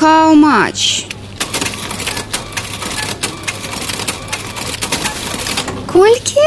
How much? Колькі?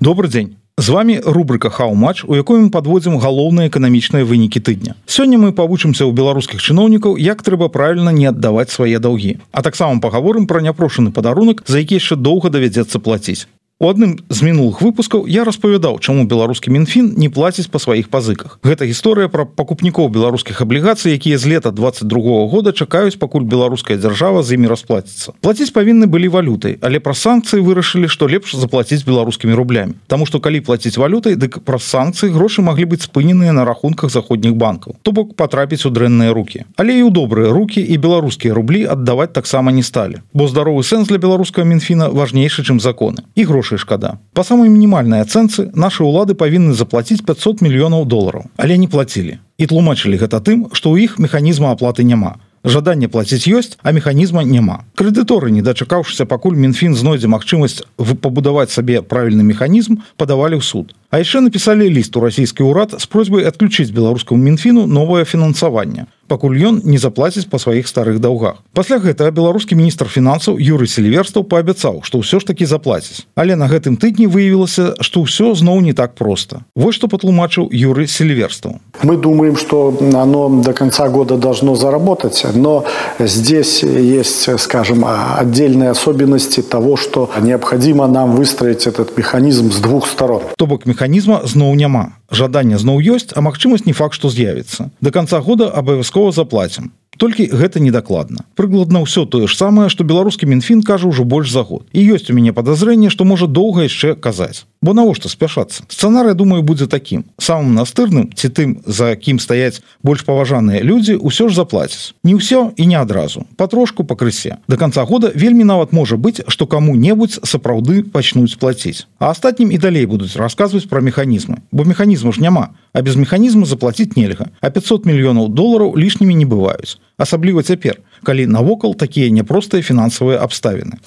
Добрый дзень з вами рубрика хау-матч у якой мы подводзім галоўныя эканамічныя вынікі тыдня сёння мы павучымся ў беларускіх чыноўнікаў як трэба правільна не аддаваць свае даўгі а таксама пагаворым про няпрошаны падарунак за які яшчэ доўга давядзецца плаціць У адным з мінулых выпускаў я распавядаў, чаму беларускі мінфін не плаціць па сваіх пазыках. Гэта гісторыя пра пакупнікоў беларускіх аблігацый, якія з лета 22 года чакаюць, пакуль беларуская дзяржава з імі расплаціцца. Плаціць павінны былі валютай, але пра санкцыі вырашылі, што лепш заплаціць беларускімі рублямі. Таму што калі плаціць валютай, дык праз санкцыі грошы маглі быць спыненыя на рахунках заходніх банкаў. То бок патрапіць у дрэнныя рукі. Але і ў добрыя рукі і беларускія рублі аддаваць таксама не сталі. Бо здаровы сэнс для беларускага мінфіна важнейшы, чым законы. І грошы грошай шкада по самой мінімальнай ацэнцы наши улады павінны заплатіць 500 мільёнаў долараў але не плацілі і тлумачылі гэта тым што ў іх механізма аплаты няма. Жаданне плаціць ёсць а механізма няма. Крэдыторы не дачакаўшыся пакуль мінфін знойдзе магчымасць пабудаваць сабе правільны механізм падавалі ў суд. А яшчэ напісалі ліст у расійскі ўрад з просьбай адключыць беларускаму мінфіну новае фінансаванне пакуль ён не заплаціць па сваіх старых даўгах. Пасля гэтага беларускі міністр фінансаў юрый селіверстаў паабяцаў што ўсё ж такі заплаціць. Але на гэтым тыдні выявілася што ўсё зноў не так просто вось што патлумачыў юрый селіверстаў. Мы думаем что оно до конца года должно заработать но здесь есть скажем отдельные особенности того что необходимо нам выстроить этот механизм с двух сторон. То бок механізма зноў няма. Жаданне зноў ёсць а магчымасць не факт што з'явіцца. До конца года абавязкова заплатим толькі гэта недакладна. Прыкладна ўсё тое ж самае што беларускі мінфін кажа ўжо больш за год. І ёсць у мяне падазрэнне што можа доўга яшчэ казаць. Бо навошта спяшацца? Сцэнарый думаю будзе такім. Самым настырным ці тым за кім стаяць больш паважаныя людзі ўсё ж заплацяць не ўсё і не адразу. Патрошку пакрысе. До конца года вельмі нават можа быць што каму-небудзь сапраўды пачнуць плаціць. А астатнім і далей будуць расказваць пра механізмы. Бо механізму ж няма а без механізму заплаціць нельга. А 500 мільёнаў долараў лішнімі не бываюць асабліва цяпер калі навокал такія няпростыя фінансавыя абставіны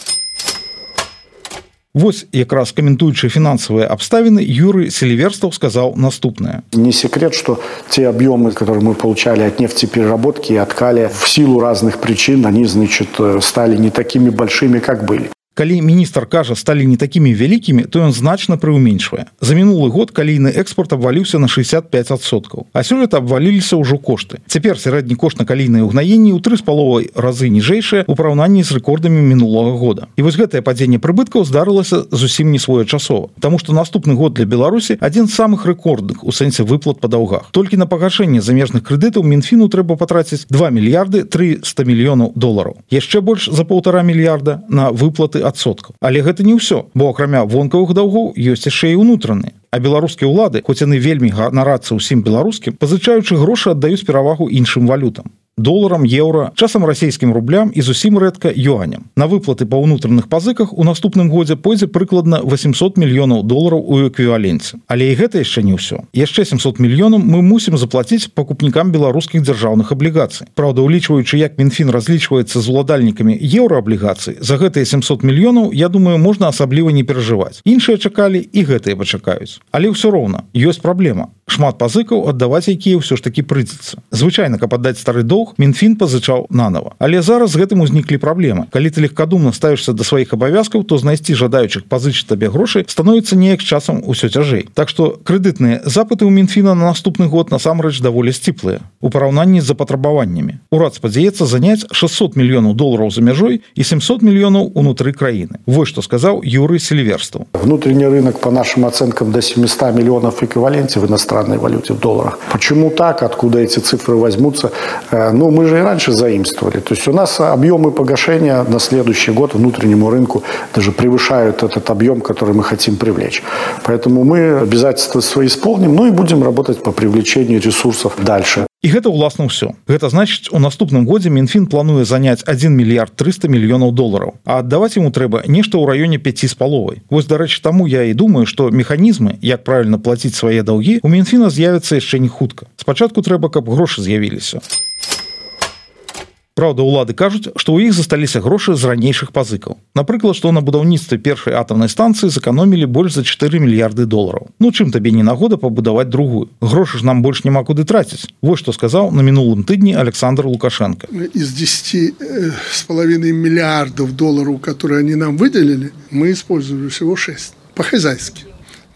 Вось якраз каментуючы фінансавыя абставіны юры селіверстаў сказаў наступнае не секрет что те объемы которые мы получали от нефтепереработки и откали в силу разных причин они значит стали не такими большими как были Калі міністр кажа сталі не такімі вялікімі то ён значна прыуменьшвае за мінулы год калійны экспорт абваліўся на 65соткаў а сёлета абваліліся ўжо кошты. Цяпер сярэдні кошт на калійныя ўгнаенні ў тры з паловай разы ніжэйшыя у параўнанні з рэкордамі мінулого года. І вось гэтае падзенне прыбыткаў здарылася зусім не своечасова Таму што наступны год для беларусі адзін з самых рэкордных у сэнсе выплат па даўгах. Толькі на пагашэнне замежных крэдытаў мінфіну трэба патраціць 2 мільярды 300 мільёнаў долараў. Яшчэ больш за полтора мільярда на выплаты адсоткаў. Але гэта не ўсё бо акрамя вонкавых даўгоў ёсць яшчэ і ўнутраны а беларускія ўлады хоць яны вельмі ганарацца ўсім беларускім пазычаючы грошы аддаюць перавагу іншым валютам доларам еўра часам расійскім рублям і зусім рэдка юаням. На выплаты па ўнутраных пазыках у наступным годзе пойдзе прыкладна 800 мільёнаў долараў у эквіваленце але і гэта яшчэ не ўсё. Яшчэ 700 мільёнам мы мусім заплаціць пакупнікам беларускіх дзяржаўных аблігацый. Праўда улічваючы як мінфін разлічваецца з уладальнікамі еўрааблігацый за гэтыя 700 мільёнаў я думаю можна асабліва не перажываць. Іншыя чакалі і гэтыя пачакаюць. Але ўсё роўна ёсць праблема. Шмат пазыкаў аддаваць якія ўсё ж таки прыйдзецца. Звычайна каб аддаць стары доўг доўг мінфін пазычаў нанова але зараз гэтым узніклі праблемы. Калі ты легкадумна ставішся да сваіх абавязкаў то знайсці жадаючых пазычыць табе грошай становіцца неяк часам усё цяжэй. Так што крэдытныя запыты ў мінфіна на наступны год насамрэч даволі сціплыя у параўнанні з запатрабаваннямі. Урад спадзяецца заняць 600 мільёнаў долараў за мяжой і 700 мільёнаў унутры краіны. Вось што сказаў юры сельверсту внутренний рынок по нашим оценкам до 700 миллионов эквиваленте в иностранной валюте в долларах. Почему так? Откуда эти цифры возьмутся ну мы же и раньше заимствовали. То есть у нас объемы погашения на следующий год внутреннему рынку даже превышают этот объем, который мы хотим привлечь. Поэтому мы обязательства свои исполним, ну и будем работать по привлечению ресурсов дальше. І гэта ўласна ўсё. Гэта значыць, у наступным годзе Мінфін плануе заняць 1 мільярд 300 мільёнаў долараў. А аддаваць яму трэба нешта ў раёне 5 з паловай. Вось дарэчы, таму я і думаю, што механізмы, як правільна плаціць свае даўгі, у Мінфіна з'явіцца яшчэ не хутка. Спачатку трэба, каб грошы з'явіліся Праўда улады кажуць што ў іх засталіся грошы з ранейшых пазыкаў. Напрыклад што на будаўніцтве першай атомнай станцыі заканомілі больш за 4 мільярды долараў. Ну чым табе не нагода пабудаваць другую? Грошы ж нам больш няма куды траціць. Вось што сказаў на мінулым тыдні Александр лукашенко. Из 10 э, с половиной миллиардов долларов которые они нам выделили мы использовали всего 6 по-хозяйски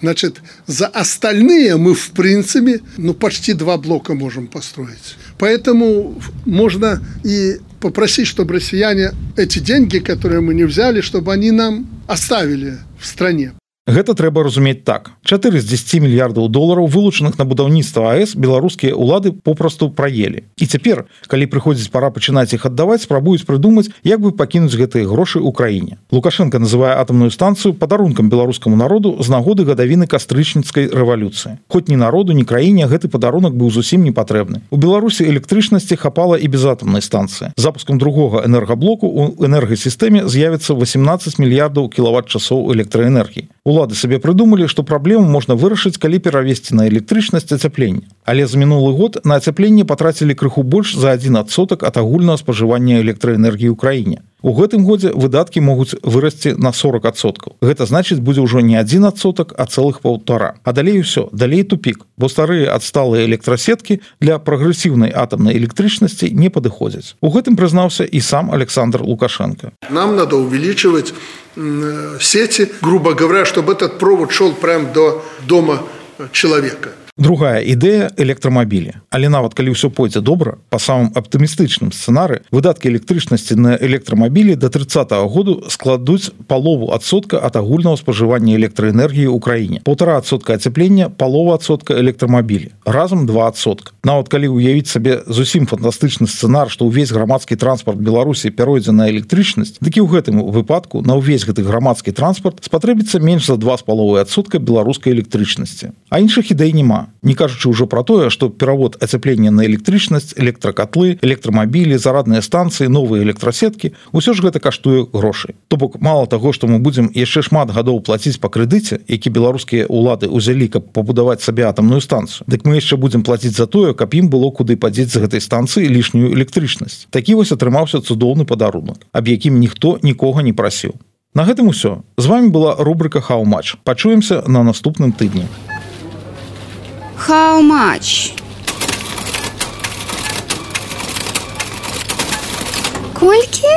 Значит, за остальные мы, в принципе, ну, почти два блока можем построить. Поэтому можно и попросить, чтобы россияне эти деньги, которые мы не взяли, чтобы они нам оставили в стране. Гэта трэба разумець так. 4 з 10 мільярдаў долараў вылучаных на будаўніцтва АС беларускія ўлады попросту праелі. І цяпер калі прыходзіць пора пачынаць іх аддаваць спрабуюць прыдумаць як бы пакінуць гэтыя грошы ў краіне. Лукашенко называе атомную станцыю падарункам беларускаму народу з нагоды гадавіны кастрычніцкай рэвалюцыі. Хоць ні народу ні краіне гэты падарунак быў зусім не патрэбны. У беларусі электрычнасці хапала і без атомнай станцыі. Запускам другога энергаблоку у энергасістэме з'явіцца 18 мільярдаў кіловат часоў электраэнергіі улады сабе прыдумалі што праблему можна вырашыць калі перавесці на электрычнасць ацяплення. Але за мінулы год на ацяпленне патрацілі крыху больш за один адсотак ад агульнага спажывання электраэнергіі ў краіне у гэтым годзе выдаткі могуць вырасці на 40соткаў гэта значыць будзе ўжо не один адсотак а цэлых паўтара. А далей усё далей тупик бо старыя адсталыя электрасеткі для прагрэсіўнай атомнай электрычнасці не падыходзяць. У гэтым прызнаўся і сам александр лукашенко. Нам надо увеличивать сети грубо говоря чтобы этот провод шел прям до дома человека другая ідэя электрамабілі але нават калі ўсё пойдзе добра по самым аптымістычным сцэнары выдаткі электрычнасці на электрамабілі до 30 -го году складуць палову адсотка ад агульнага спажывання электраэнергіі ў краіне полтора адсотка ацяплення палова адсотка электрамабілі разам двасотка нават калі уявіць сабе зусім фантастычны сцэнар што ўвесь грамадскі транспорт беларусі пяройдзе на электрычнасць дык і ў гэтым выпадку на ўвесь гэты грамадскі транспорт спатрэбіцца менш за два з паловы адсотка беларускай электрычнасці. А іншых ідэй няма не кажучы ўжо про тое что перавод ацяплення на электрычнасць электракатлы электрамабілі зарадныя станцыі новыя электрасеткі ўсё ж гэта каштуе грошай. То бок мало того что мы будзем яшчэ шмат гадоў плаціць по крэдыце які беларускія улады узялі каб пабудаваць сабе атомную станцыю. Дык мы яшчэ будзем плаціць за тое каб ім было куды падзець з гэтай станцыі лішнюю электрычнасць. Такі вось атрымаўся цудоўны падарунак аб якім ніхто нікога не прасіў. На гэтым усё. З вами была рубрика хау-матч пачуемся на наступным тыдні How much? Колькі?